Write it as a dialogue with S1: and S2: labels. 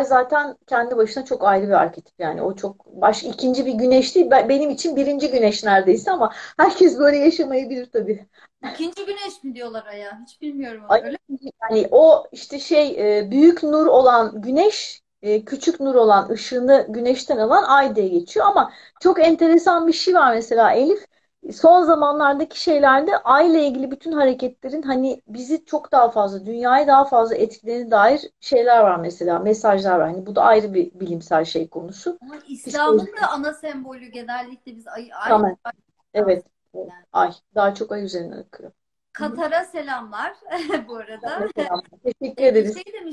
S1: ay zaten kendi başına çok ayrı bir arketip yani o çok baş ikinci bir güneş değil Ben- benim için birinci güneş neredeyse ama herkes böyle yaşamayabilir tabii.
S2: İkinci güneş mi diyorlar Ay'a? Hiç bilmiyorum onu.
S1: Ay,
S2: Öyle
S1: yani o işte şey e, büyük nur olan güneş e, küçük nur olan ışığını güneşten alan ay diye geçiyor ama çok enteresan bir şey var mesela Elif son zamanlardaki şeylerde ayla ilgili bütün hareketlerin hani bizi çok daha fazla dünyayı daha fazla etkilediğine dair şeyler var mesela mesajlar var. Hani bu da ayrı bir bilimsel şey konusu.
S2: Ama İslam'ın da ana sembolü genellikle biz ay, ay,
S1: Tamam.
S2: ay-
S1: Evet.
S2: Yani.
S1: Ay daha çok ay üzerine akıyor.
S2: Katar'a selamlar bu arada.
S1: Teşekkür ederiz.
S2: Şey demişler